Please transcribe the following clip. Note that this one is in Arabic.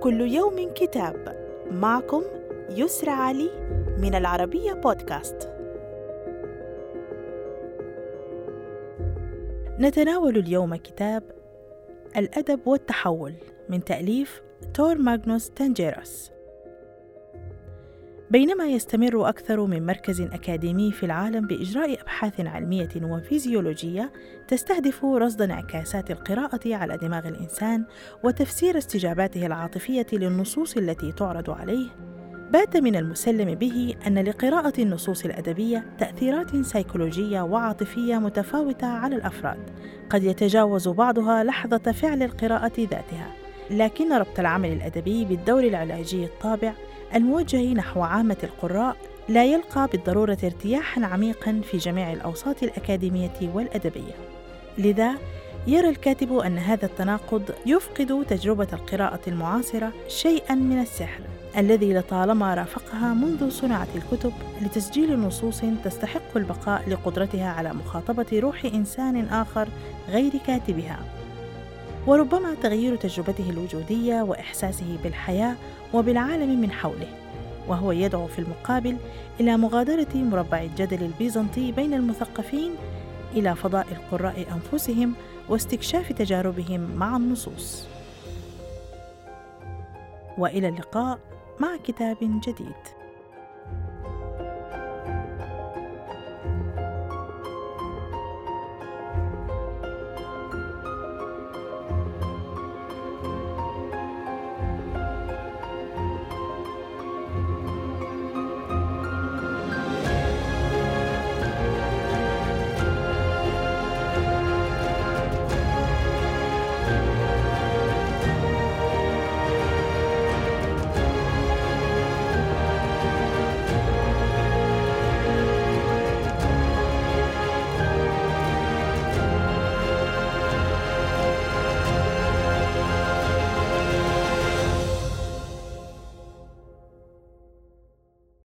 كل يوم كتاب معكم يسرى علي من العربية بودكاست. نتناول اليوم كتاب الأدب والتحول من تأليف تور ماغنوس تانجيروس. بينما يستمر أكثر من مركز أكاديمي في العالم بإجراء أبحاث علمية وفيزيولوجية تستهدف رصد انعكاسات القراءة على دماغ الإنسان وتفسير استجاباته العاطفية للنصوص التي تعرض عليه. بات من المسلم به أن لقراءة النصوص الأدبية تأثيرات سيكولوجية وعاطفية متفاوتة على الأفراد. قد يتجاوز بعضها لحظة فعل القراءة ذاتها. لكن ربط العمل الأدبي بالدور العلاجي الطابع الموجه نحو عامة القراء لا يلقى بالضرورة ارتياحا عميقا في جميع الأوساط الأكاديمية والأدبية. لذا يرى الكاتب أن هذا التناقض يفقد تجربة القراءة المعاصرة شيئا من السحر الذي لطالما رافقها منذ صناعة الكتب لتسجيل نصوص تستحق البقاء لقدرتها على مخاطبة روح إنسان آخر غير كاتبها. وربما تغيير تجربته الوجودية وإحساسه بالحياة وبالعالم من حوله وهو يدعو في المقابل إلى مغادرة مربع الجدل البيزنطي بين المثقفين إلى فضاء القراء أنفسهم واستكشاف تجاربهم مع النصوص. وإلى اللقاء مع كتاب جديد.